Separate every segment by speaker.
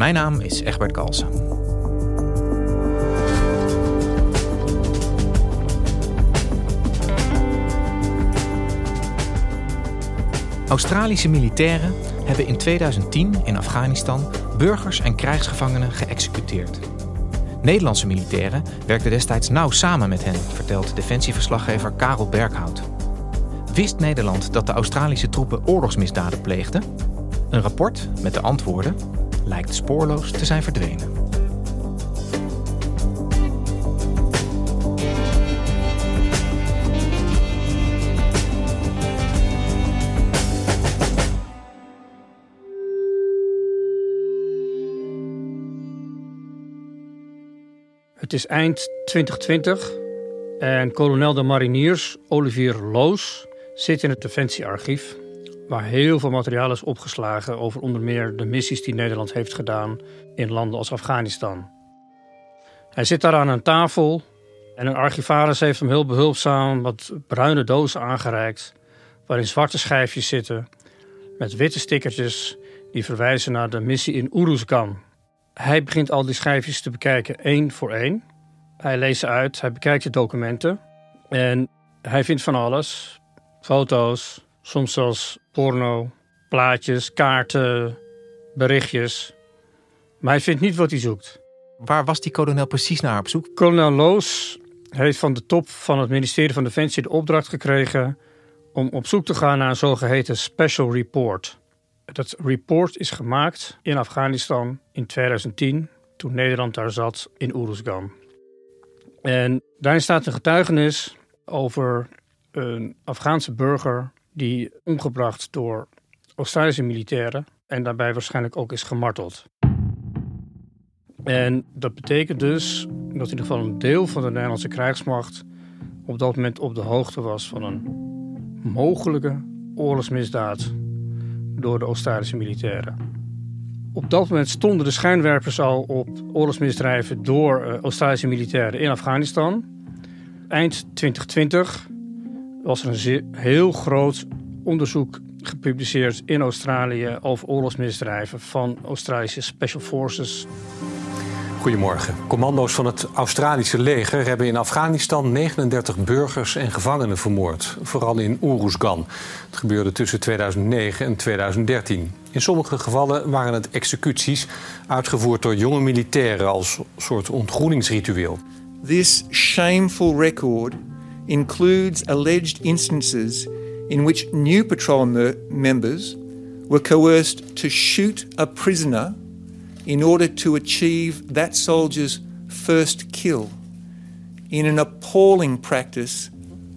Speaker 1: Mijn naam is Egbert Kalsen. Australische militairen hebben in 2010 in Afghanistan burgers en krijgsgevangenen geëxecuteerd. Nederlandse militairen werkten destijds nauw samen met hen, vertelt defensieverslaggever Karel Berghout. Wist Nederland dat de Australische troepen oorlogsmisdaden pleegden? Een rapport met de antwoorden lijkt spoorloos te zijn verdwenen.
Speaker 2: Het is eind 2020 en kolonel de mariniers Olivier Loos zit in het Defensiearchief, waar heel veel materiaal is opgeslagen over onder meer de missies die Nederland heeft gedaan in landen als Afghanistan. Hij zit daar aan een tafel en een archivaris heeft hem heel behulpzaam wat bruine dozen aangereikt, waarin zwarte schijfjes zitten met witte stickertjes die verwijzen naar de missie in Uruzgan. Hij begint al die schijfjes te bekijken één voor één. Hij leest ze uit, hij bekijkt de documenten en hij vindt van alles. Foto's, soms zelfs porno, plaatjes, kaarten, berichtjes. Maar hij vindt niet wat hij zoekt.
Speaker 1: Waar was die kolonel precies naar op zoek?
Speaker 2: Kolonel Loos heeft van de top van het ministerie van Defensie de opdracht gekregen om op zoek te gaan naar een zogeheten special report. Dat report is gemaakt in Afghanistan in 2010, toen Nederland daar zat in Uruzgan. En daarin staat een getuigenis over een Afghaanse burger die omgebracht door Australische militairen en daarbij waarschijnlijk ook is gemarteld. En dat betekent dus dat in ieder geval een deel van de Nederlandse krijgsmacht op dat moment op de hoogte was van een mogelijke oorlogsmisdaad door de Australische militairen. Op dat moment stonden de schijnwerpers al op oorlogsmisdrijven door eh, Australische militairen in Afghanistan. Eind 2020 was er een zeer- heel groot onderzoek gepubliceerd in Australië over oorlogsmisdrijven van Australische Special Forces.
Speaker 3: Goedemorgen. Commando's van het Australische leger hebben in Afghanistan 39 burgers en gevangenen vermoord. Vooral in Uruzgan. Het gebeurde tussen 2009 en 2013. In sommige gevallen waren het executies uitgevoerd door jonge militairen als soort ontgroeningsritueel.
Speaker 4: This shameful record includes alleged instances in which new patrol me- members were coerced to shoot a prisoner in order to achieve that soldier's first kill in an appalling practice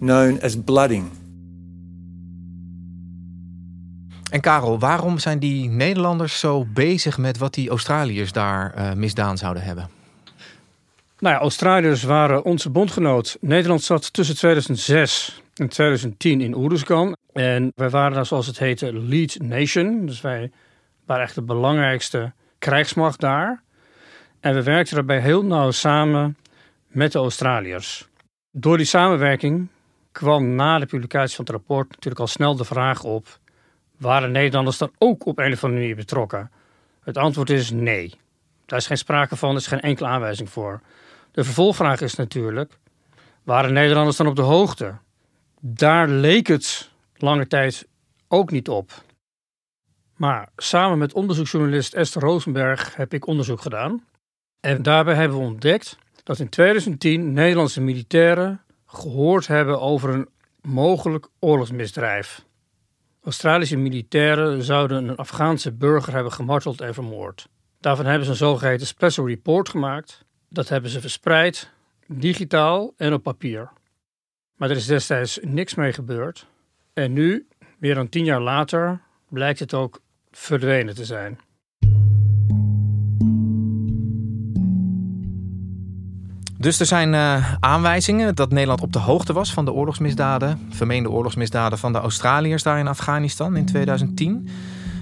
Speaker 4: known as blooding.
Speaker 1: En Karel, waarom zijn die Nederlanders zo bezig met wat die Australiërs daar eh, misdaan zouden hebben?
Speaker 2: Nou ja, Australiërs waren onze bondgenoot. Nederland zat tussen 2006 en 2010 in Uruzgan. En wij waren daar, zoals het heette, lead nation. Dus wij waren echt de belangrijkste krijgsmacht daar. En we werkten daarbij heel nauw samen met de Australiërs. Door die samenwerking kwam na de publicatie van het rapport natuurlijk al snel de vraag op: waren Nederlanders dan ook op een of andere manier betrokken? Het antwoord is nee. Daar is geen sprake van, er is geen enkele aanwijzing voor. De vervolgvraag is natuurlijk: waren Nederlanders dan op de hoogte? Daar leek het lange tijd ook niet op. Maar samen met onderzoeksjournalist Esther Rosenberg heb ik onderzoek gedaan. En daarbij hebben we ontdekt dat in 2010 Nederlandse militairen gehoord hebben over een mogelijk oorlogsmisdrijf. Australische militairen zouden een Afghaanse burger hebben gemarteld en vermoord. Daarvan hebben ze een zogeheten special report gemaakt. Dat hebben ze verspreid, digitaal en op papier. Maar er is destijds niks mee gebeurd. En nu, meer dan tien jaar later, blijkt het ook verdwenen te zijn.
Speaker 1: Dus er zijn uh, aanwijzingen dat Nederland op de hoogte was van de oorlogsmisdaden, vermeende oorlogsmisdaden van de Australiërs daar in Afghanistan in 2010.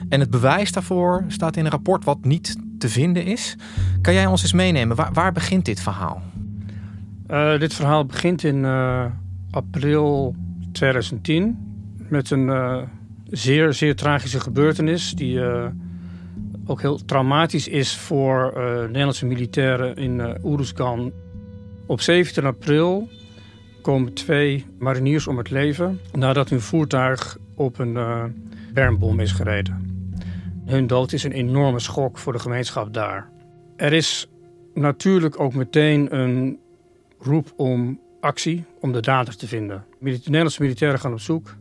Speaker 1: En het bewijs daarvoor staat in een rapport wat niet te vinden is. Kan jij ons eens meenemen? Waar, waar begint dit verhaal?
Speaker 2: Uh, dit verhaal begint in uh, april 2010 met een zeer, zeer tragische gebeurtenis die ook heel traumatisch is voor Nederlandse militairen in uh, Uruzgan. Op 17 april komen twee mariniers om het leven nadat hun voertuig op een bermbom is gereden. Hun dood is een enorme schok voor de gemeenschap daar. Er is natuurlijk ook meteen een roep om actie om de dader te vinden. De Nederlandse militairen gaan op zoek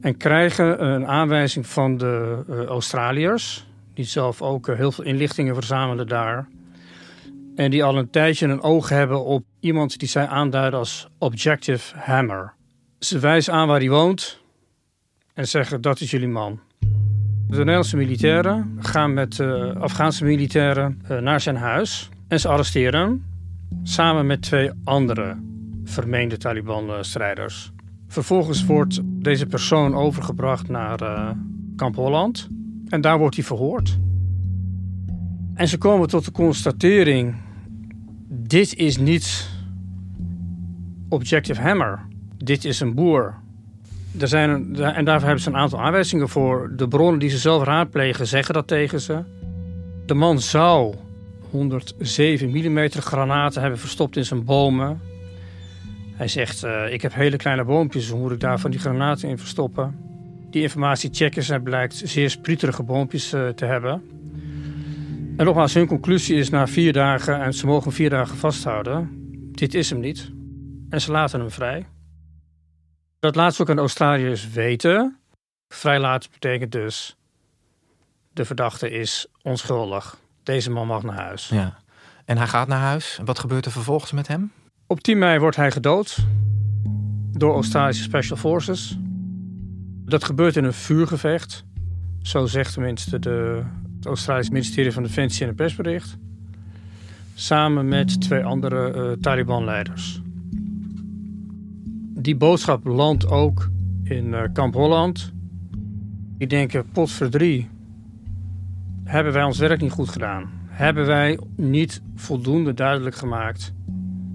Speaker 2: en krijgen een aanwijzing van de uh, Australiërs, die zelf ook uh, heel veel inlichtingen verzamelen daar. En die al een tijdje een oog hebben op iemand die zij aanduiden als Objective Hammer. Ze wijzen aan waar hij woont en zeggen dat is jullie man. De Nederlandse militairen gaan met uh, Afghaanse militairen uh, naar zijn huis en ze arresteren hem samen met twee andere vermeende Taliban-strijders. Vervolgens wordt deze persoon overgebracht naar uh, Kamp Holland en daar wordt hij verhoord. En ze komen tot de constatering: dit is niet Objective Hammer. Dit is een boer. Er zijn en daarvoor hebben ze een aantal aanwijzingen voor. De bronnen die ze zelf raadplegen zeggen dat tegen ze. De man zou 107 mm granaten hebben verstopt in zijn bomen. Hij zegt: uh, Ik heb hele kleine boompjes, hoe moet ik daar van die granaten in verstoppen? Die informatie checken ze blijkt zeer sprieterige boompjes uh, te hebben. En nogmaals, hun conclusie is na vier dagen, en ze mogen vier dagen vasthouden, dit is hem niet. En ze laten hem vrij. Dat laat ze ook aan de Australiërs weten. Vrijlaten betekent dus, de verdachte is onschuldig. Deze man mag naar huis.
Speaker 1: Ja. En hij gaat naar huis. Wat gebeurt er vervolgens met hem?
Speaker 2: Op 10 mei wordt hij gedood door Australische Special Forces. Dat gebeurt in een vuurgevecht. Zo zegt tenminste de, het Australische ministerie van Defensie in een persbericht. Samen met twee andere uh, Taliban-leiders. Die boodschap landt ook in uh, Kamp Holland. Die denken, potverdrie, hebben wij ons werk niet goed gedaan? Hebben wij niet voldoende duidelijk gemaakt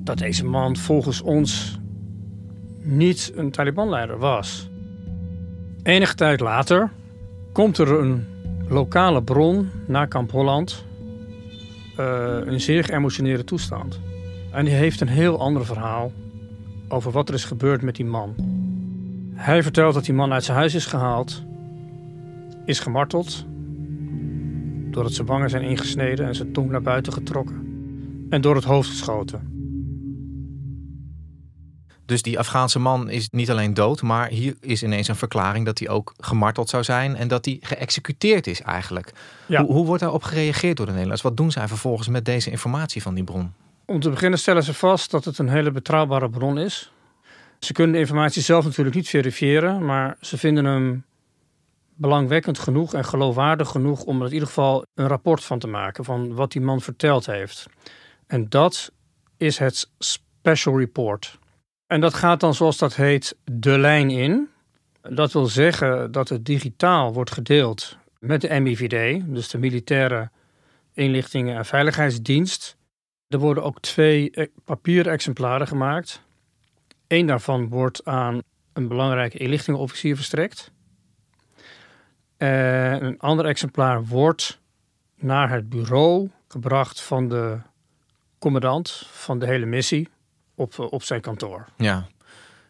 Speaker 2: dat deze man volgens ons niet een Taliban-leider was? Enige tijd later komt er een lokale bron naar Kamp Holland. Uh, een zeer geëmotioneerde toestand. En die heeft een heel ander verhaal over wat er is gebeurd met die man. Hij vertelt dat die man uit zijn huis is gehaald, is gemarteld, doordat zijn wangen zijn ingesneden en zijn tong naar buiten getrokken en door het hoofd geschoten.
Speaker 1: Dus die Afghaanse man is niet alleen dood, maar hier is ineens een verklaring dat hij ook gemarteld zou zijn en dat hij geëxecuteerd is eigenlijk.
Speaker 2: Ja.
Speaker 1: Hoe, hoe wordt daarop gereageerd door de Nederlanders? Wat doen zij vervolgens met deze informatie van die bron?
Speaker 2: Om te beginnen stellen ze vast dat het een hele betrouwbare bron is. Ze kunnen de informatie zelf natuurlijk niet verifiëren, maar ze vinden hem belangwekkend genoeg en geloofwaardig genoeg om er in ieder geval een rapport van te maken van wat die man verteld heeft. En dat is het Special Report. En dat gaat dan, zoals dat heet, de lijn in. Dat wil zeggen dat het digitaal wordt gedeeld met de MIVD, dus de Militaire Inlichtingen en Veiligheidsdienst. Er worden ook twee e- papieren exemplaren gemaakt. Eén daarvan wordt aan een belangrijke inlichtingenofficier verstrekt. En een ander exemplaar wordt naar het bureau gebracht van de commandant van de hele missie op, op zijn kantoor.
Speaker 1: Ja.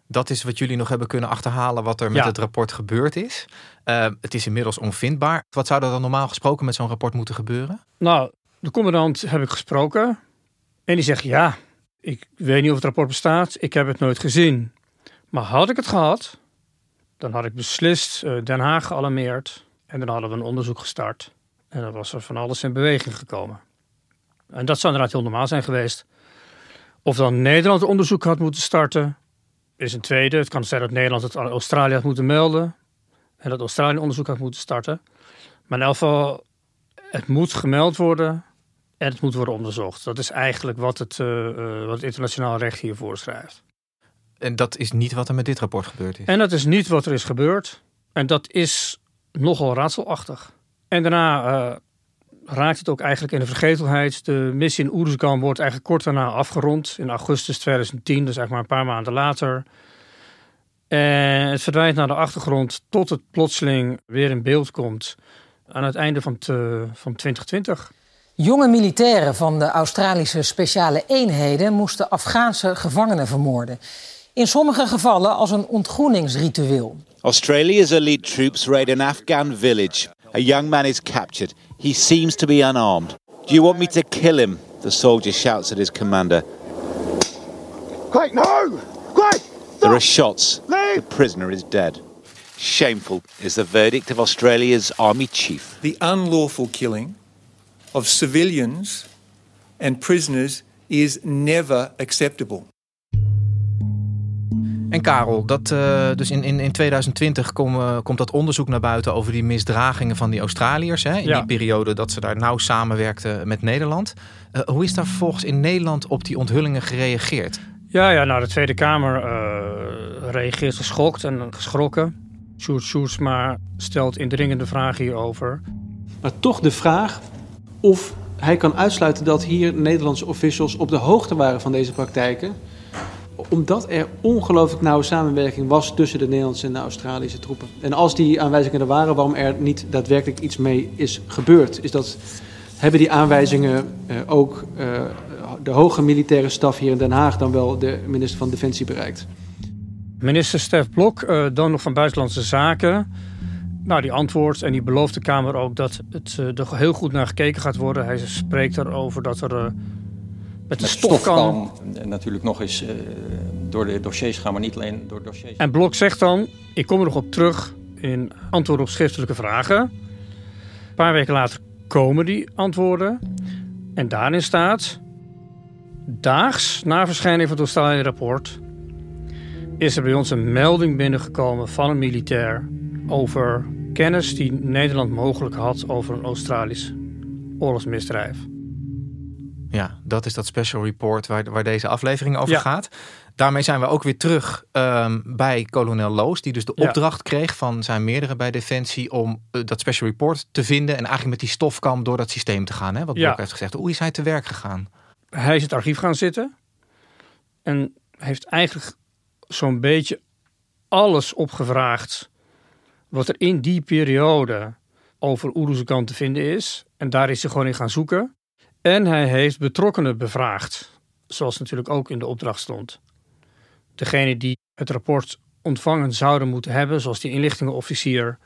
Speaker 1: Dat is wat jullie nog hebben kunnen achterhalen wat er met
Speaker 2: Ja.
Speaker 1: het rapport gebeurd is. Uh, het is inmiddels onvindbaar. Wat zou er dan normaal gesproken met zo'n rapport moeten gebeuren?
Speaker 2: Nou, De commandant heb ik gesproken. En die zegt, ja, ik weet niet of het rapport bestaat. Ik heb het nooit gezien. Maar had ik het gehad, dan had ik beslist uh, Den Haag gealarmeerd. En dan hadden we een onderzoek gestart. En dan was er van alles in beweging gekomen. En dat zou inderdaad heel normaal zijn geweest. Of dan Nederland onderzoek had moeten starten, is een tweede. Het kan zijn dat Nederland het aan Australië had moeten melden. En dat Australië onderzoek had moeten starten. Maar in elk geval, het moet gemeld worden en het moet worden onderzocht. Dat is eigenlijk wat het, uh, wat het internationaal recht hier voorschrijft.
Speaker 1: En dat is niet wat er met dit rapport gebeurd is?
Speaker 2: En dat is niet wat er is gebeurd. En dat is nogal raadselachtig. En daarna uh, raakt het ook eigenlijk in de vergetelheid. De missie in Oeruzgan wordt eigenlijk kort daarna afgerond. In augustus 2010, dus eigenlijk maar een paar maanden later. En het verdwijnt naar de achtergrond tot het plotseling weer in beeld komt aan het einde van, van 2020.
Speaker 5: Jonge militairen van de Australische speciale eenheden moesten Afghaanse gevangenen vermoorden. In sommige gevallen als een ontgroeningsritueel.
Speaker 6: Australia's elite troops raid an Afghan village. A young man is captured. He seems to be unarmed. Do you want me to kill him? The soldier shouts at his commander.
Speaker 7: Quick, no! Quick!
Speaker 6: There are shots. The prisoner is dead. Shameful is the verdict of Australia's army chief.
Speaker 4: The unlawful killing of civilians and prisoners is never acceptable.
Speaker 1: En Karel, dat, uh, dus in, in, in 2020 kom, uh, komt dat onderzoek naar buiten over die misdragingen van die Australiërs. Hè, in ja. die periode dat ze daar nauw samenwerkten met Nederland. Uh, hoe is daar vervolgens in Nederland op die onthullingen gereageerd?
Speaker 2: Ja, ja nou, de Tweede Kamer reageert geschokt en geschrokken. Sjoerd Sjoerdsma stelt indringende vragen hierover.
Speaker 8: Maar toch de vraag of hij kan uitsluiten dat hier Nederlandse officials op de hoogte waren van deze praktijken omdat er ongelooflijk nauwe samenwerking was tussen de Nederlandse en de Australische troepen. En als die aanwijzingen er waren, waarom er niet daadwerkelijk iets mee is gebeurd, is dat hebben die aanwijzingen uh, ook uh, de hoge militaire staf hier in Den Haag dan wel de minister van Defensie bereikt.
Speaker 2: Minister Stef Blok, uh, dan nog van Buitenlandse Zaken. Nou, die antwoordt en die belooft de Kamer ook dat het er heel goed naar gekeken gaat worden. Hij spreekt erover dat er met de stofkam.
Speaker 9: natuurlijk nog eens uh, door de dossiers gaan, maar niet alleen door dossiers.
Speaker 2: En Blok zegt dan, ik kom er nog op terug in antwoorden op schriftelijke vragen. Een paar weken later komen die antwoorden. En daarin staat, daags na verschijning van het Australië-rapport... is er bij ons een melding binnengekomen van een militair... over kennis die Nederland mogelijk had over een Australisch oorlogsmisdrijf.
Speaker 1: Ja, dat is dat special report waar, waar deze aflevering over gaat. Daarmee zijn we ook weer terug um, bij kolonel Loos, die dus de opdracht kreeg van zijn meerdere bij Defensie om uh, dat special report te vinden en eigenlijk met die stofkam door dat systeem te gaan. Hè, wat Blok heeft gezegd. Hoe is hij te werk gegaan?
Speaker 2: Hij is het archief gaan zitten en heeft eigenlijk zo'n beetje alles opgevraagd wat er in die periode over Oeroezekant te vinden is. En daar is hij gewoon in gaan zoeken. En hij heeft betrokkenen bevraagd, zoals natuurlijk ook in de opdracht stond. Degene die het rapport ontvangen zouden moeten hebben, zoals die inlichtingenofficier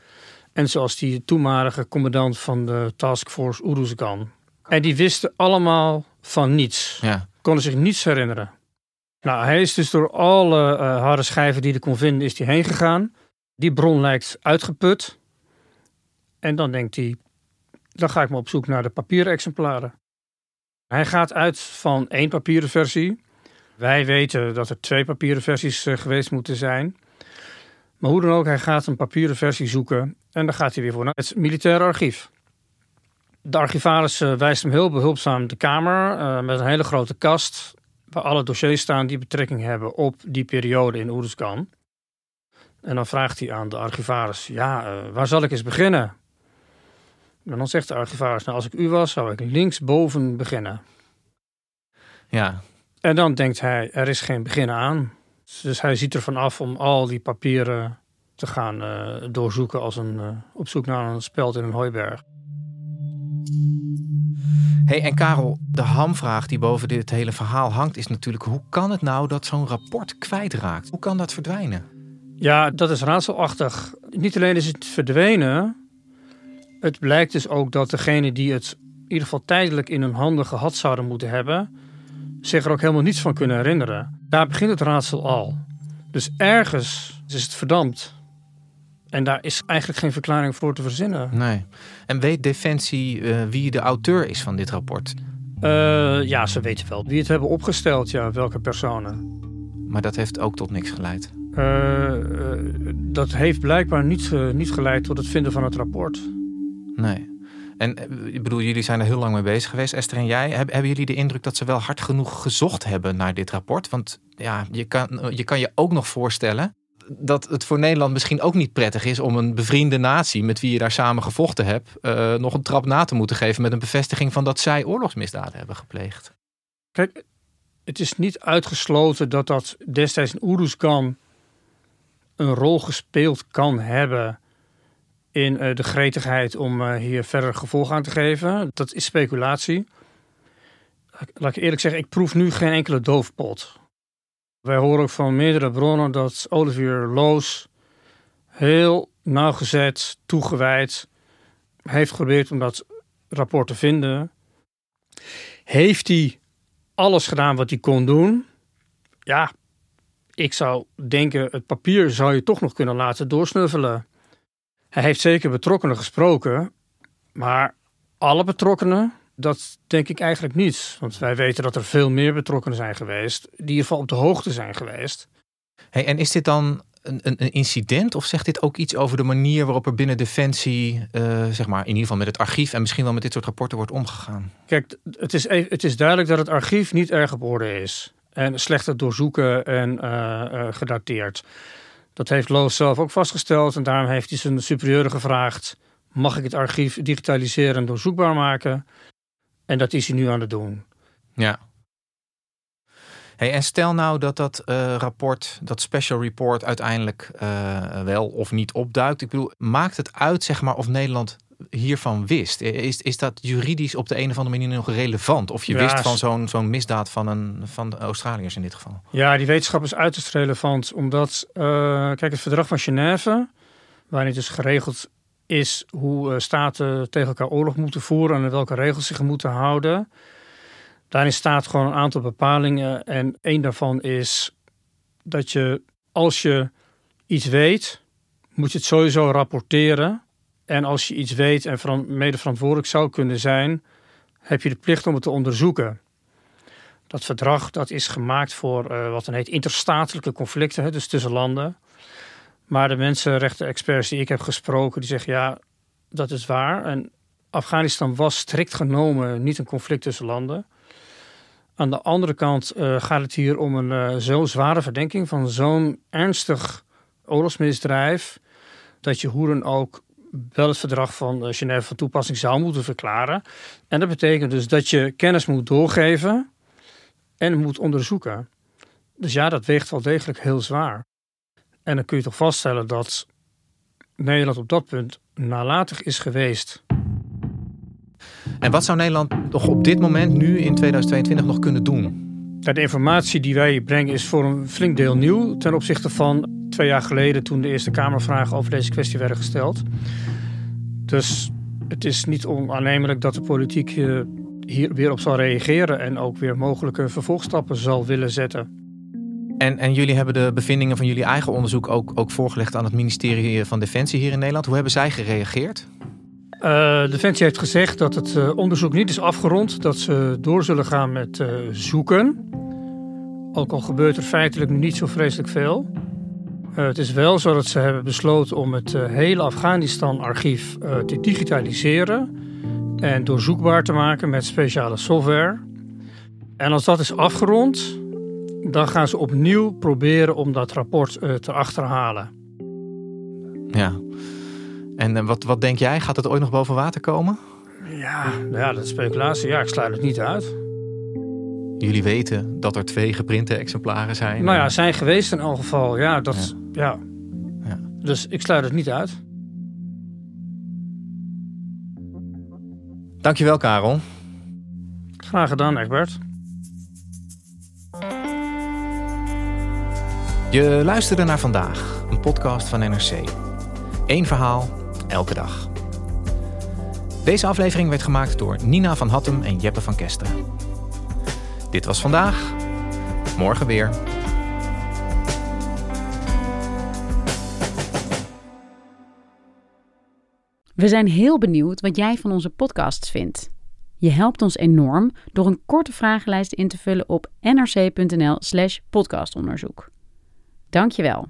Speaker 2: en zoals die toenmalige commandant van de taskforce Uruzgan. En die wisten allemaal van niets.
Speaker 1: Ja.
Speaker 2: Konden zich niets herinneren. Nou, hij is dus door alle uh, harde schijven die hij kon vinden, is hij heen gegaan. Die bron lijkt uitgeput. En dan denkt hij, dan ga ik maar op zoek naar de papieren exemplaren. Hij gaat uit van één papieren versie. Wij weten dat er twee papieren versies uh, geweest moeten zijn. Maar hoe dan ook, hij gaat een papieren versie zoeken en dan gaat hij weer voor naar het militaire archief. De archivaris uh, wijst hem heel behulpzaam de kamer uh, met een hele grote kast waar alle dossiers staan die betrekking hebben op die periode in Oeruzgan. En dan vraagt hij aan de archivaris, ja, waar zal ik eens beginnen? En dan zegt de archivaris, nou als ik u was, zou ik linksboven beginnen.
Speaker 1: Ja.
Speaker 2: En dan denkt hij, er is geen begin aan. Dus hij ziet ervan af om al die papieren te gaan uh, doorzoeken als een, uh, op zoek naar een speld in een hooiberg.
Speaker 1: Hey, en Karel, de hamvraag die boven dit hele verhaal hangt is natuurlijk... hoe kan het nou dat zo'n rapport kwijtraakt? Hoe kan dat verdwijnen?
Speaker 2: Ja, dat is raadselachtig. Niet alleen is het verdwenen... Het blijkt dus ook dat degene die het ieder geval tijdelijk in hun handen gehad zouden moeten hebben, zich er ook helemaal niets van kunnen herinneren. Daar begint het raadsel al. Dus ergens is het verdampt. En daar is eigenlijk geen verklaring voor te verzinnen.
Speaker 1: Nee. En weet Defensie uh, wie de auteur is van dit rapport?
Speaker 2: Uh, ja, ze weten wel wie het hebben opgesteld, ja, welke personen.
Speaker 1: Maar dat heeft ook tot niks geleid?
Speaker 2: Uh, dat heeft blijkbaar niet, niet geleid tot het vinden van het rapport.
Speaker 1: Nee. En ik bedoel, jullie zijn er heel lang mee bezig geweest, Esther en jij. Hebben jullie de indruk dat ze wel hard genoeg gezocht hebben naar dit rapport? Want ja, je kan je, kan je ook nog voorstellen dat het voor Nederland misschien ook niet prettig is om een bevriende natie met wie je daar samen gevochten hebt, uh, nog een trap na te moeten geven met een bevestiging van dat zij oorlogsmisdaden hebben gepleegd.
Speaker 2: Kijk, het is niet uitgesloten dat dat destijds in Oeruzgan een rol gespeeld kan hebben in uh, de gretigheid om uh, hier verder gevolg aan te geven. Dat is speculatie. Laat ik eerlijk zeggen, ik proef nu geen enkele doofpot. Wij horen ook van meerdere bronnen dat Olivier Loos heel nauwgezet, toegewijd heeft geprobeerd om dat rapport te vinden. Heeft hij alles gedaan wat hij kon doen? Ja, ik zou denken, het papier zou je toch nog kunnen laten doorsnuffelen. Hij heeft zeker betrokkenen gesproken, maar alle betrokkenen dat denk ik eigenlijk niet. Want wij weten dat er veel meer betrokkenen zijn geweest. Die in ieder geval op de hoogte zijn geweest.
Speaker 1: Hey, en is dit dan een, een, incident? Of zegt dit ook iets over de manier waarop er binnen Defensie, uh, zeg maar, in ieder geval met het archief en misschien wel met dit soort rapporten wordt omgegaan?
Speaker 2: Kijk, het is, het is duidelijk dat het archief niet erg op orde is. En slecht doorzoeken en uh, uh, gedateerd. Dat heeft Loos zelf ook vastgesteld. En daarom heeft hij zijn superieuren gevraagd: mag ik het archief digitaliseren en doorzoekbaar maken? En dat is hij nu aan het doen.
Speaker 1: Ja. Hey, en stel nou dat dat uh, rapport, dat special report, uiteindelijk wel of niet opduikt. Ik bedoel, maakt het uit, zeg maar, of Nederland hiervan wist? Is, is dat juridisch op de een of andere manier nog relevant? Of je ja, wist van zo'n zo'n misdaad van, een, van de Australiërs in dit geval?
Speaker 2: Ja, die wetenschap is uiterst relevant. Omdat, uh, kijk, het verdrag van Genève, waarin het dus geregeld is hoe staten tegen elkaar oorlog moeten voeren en welke regels zich moeten houden. Daarin staat gewoon een aantal bepalingen en één daarvan is dat je als je iets weet, moet je het sowieso rapporteren. En als je iets weet en mede verantwoordelijk zou kunnen zijn, heb je de plicht om het te onderzoeken. Dat verdrag dat is gemaakt voor uh, wat dan heet interstatelijke conflicten, hè, dus tussen landen. Maar de mensenrechten-experts die ik heb gesproken, die zeggen ja, dat is waar. En Afghanistan was strikt genomen niet een conflict tussen landen. Aan de andere kant uh, gaat het hier om een uh, zo zware verdenking van zo'n ernstig oorlogsmisdrijf. dat je hoe dan ook wel het verdrag van uh, Genève van toepassing zou moeten verklaren. En dat betekent dus dat je kennis moet doorgeven en moet onderzoeken. Dus ja, dat weegt wel degelijk heel zwaar. En dan kun je toch vaststellen dat Nederland op dat punt nalatig is geweest.
Speaker 1: En wat zou Nederland nog op dit moment, nu in 2022, nog kunnen doen?
Speaker 2: de informatie die wij brengen is voor een flink deel nieuw ten opzichte van twee jaar geleden toen de Eerste Kamervragen over deze kwestie werden gesteld. Dus het is niet onaannemelijk dat de politiek eh, hier weer op zal reageren en ook weer mogelijke vervolgstappen zal willen zetten.
Speaker 1: En, en jullie hebben de bevindingen van jullie eigen onderzoek ook, ook voorgelegd aan het ministerie van Defensie hier in Nederland. Hoe hebben zij gereageerd?
Speaker 2: Uh, Defensie heeft gezegd dat het uh, onderzoek niet is afgerond, dat ze door zullen gaan met uh, zoeken. Ook al gebeurt er feitelijk niet zo vreselijk veel. Het is wel zo dat ze hebben besloten om het hele Afghanistan-archief te digitaliseren en doorzoekbaar te maken met speciale software. En als dat is afgerond, dan gaan ze opnieuw proberen om dat rapport te achterhalen.
Speaker 1: Ja. En wat, wat denk jij? Gaat het ooit nog boven water komen?
Speaker 2: Ja, nou ja, dat is speculatie. Ja, ik sluit het niet uit.
Speaker 1: Jullie weten dat er twee geprinte exemplaren zijn?
Speaker 2: Nou ja, zijn geweest in elk geval. Ja, dat, ja. ja. Dus ik sluit het niet uit.
Speaker 1: Dankjewel, Karel.
Speaker 2: Graag gedaan, Egbert.
Speaker 1: Je luisterde naar vandaag, een podcast van NRC. Eén verhaal, elke dag. Deze aflevering werd gemaakt door Nina van Hattem en Jeppe van Kesteren. Dit was vandaag. Morgen weer.
Speaker 10: We zijn heel benieuwd wat jij van onze podcasts vindt. Je helpt ons enorm door een korte vragenlijst in te vullen op nrc.nl/slash podcastonderzoek. Dankjewel.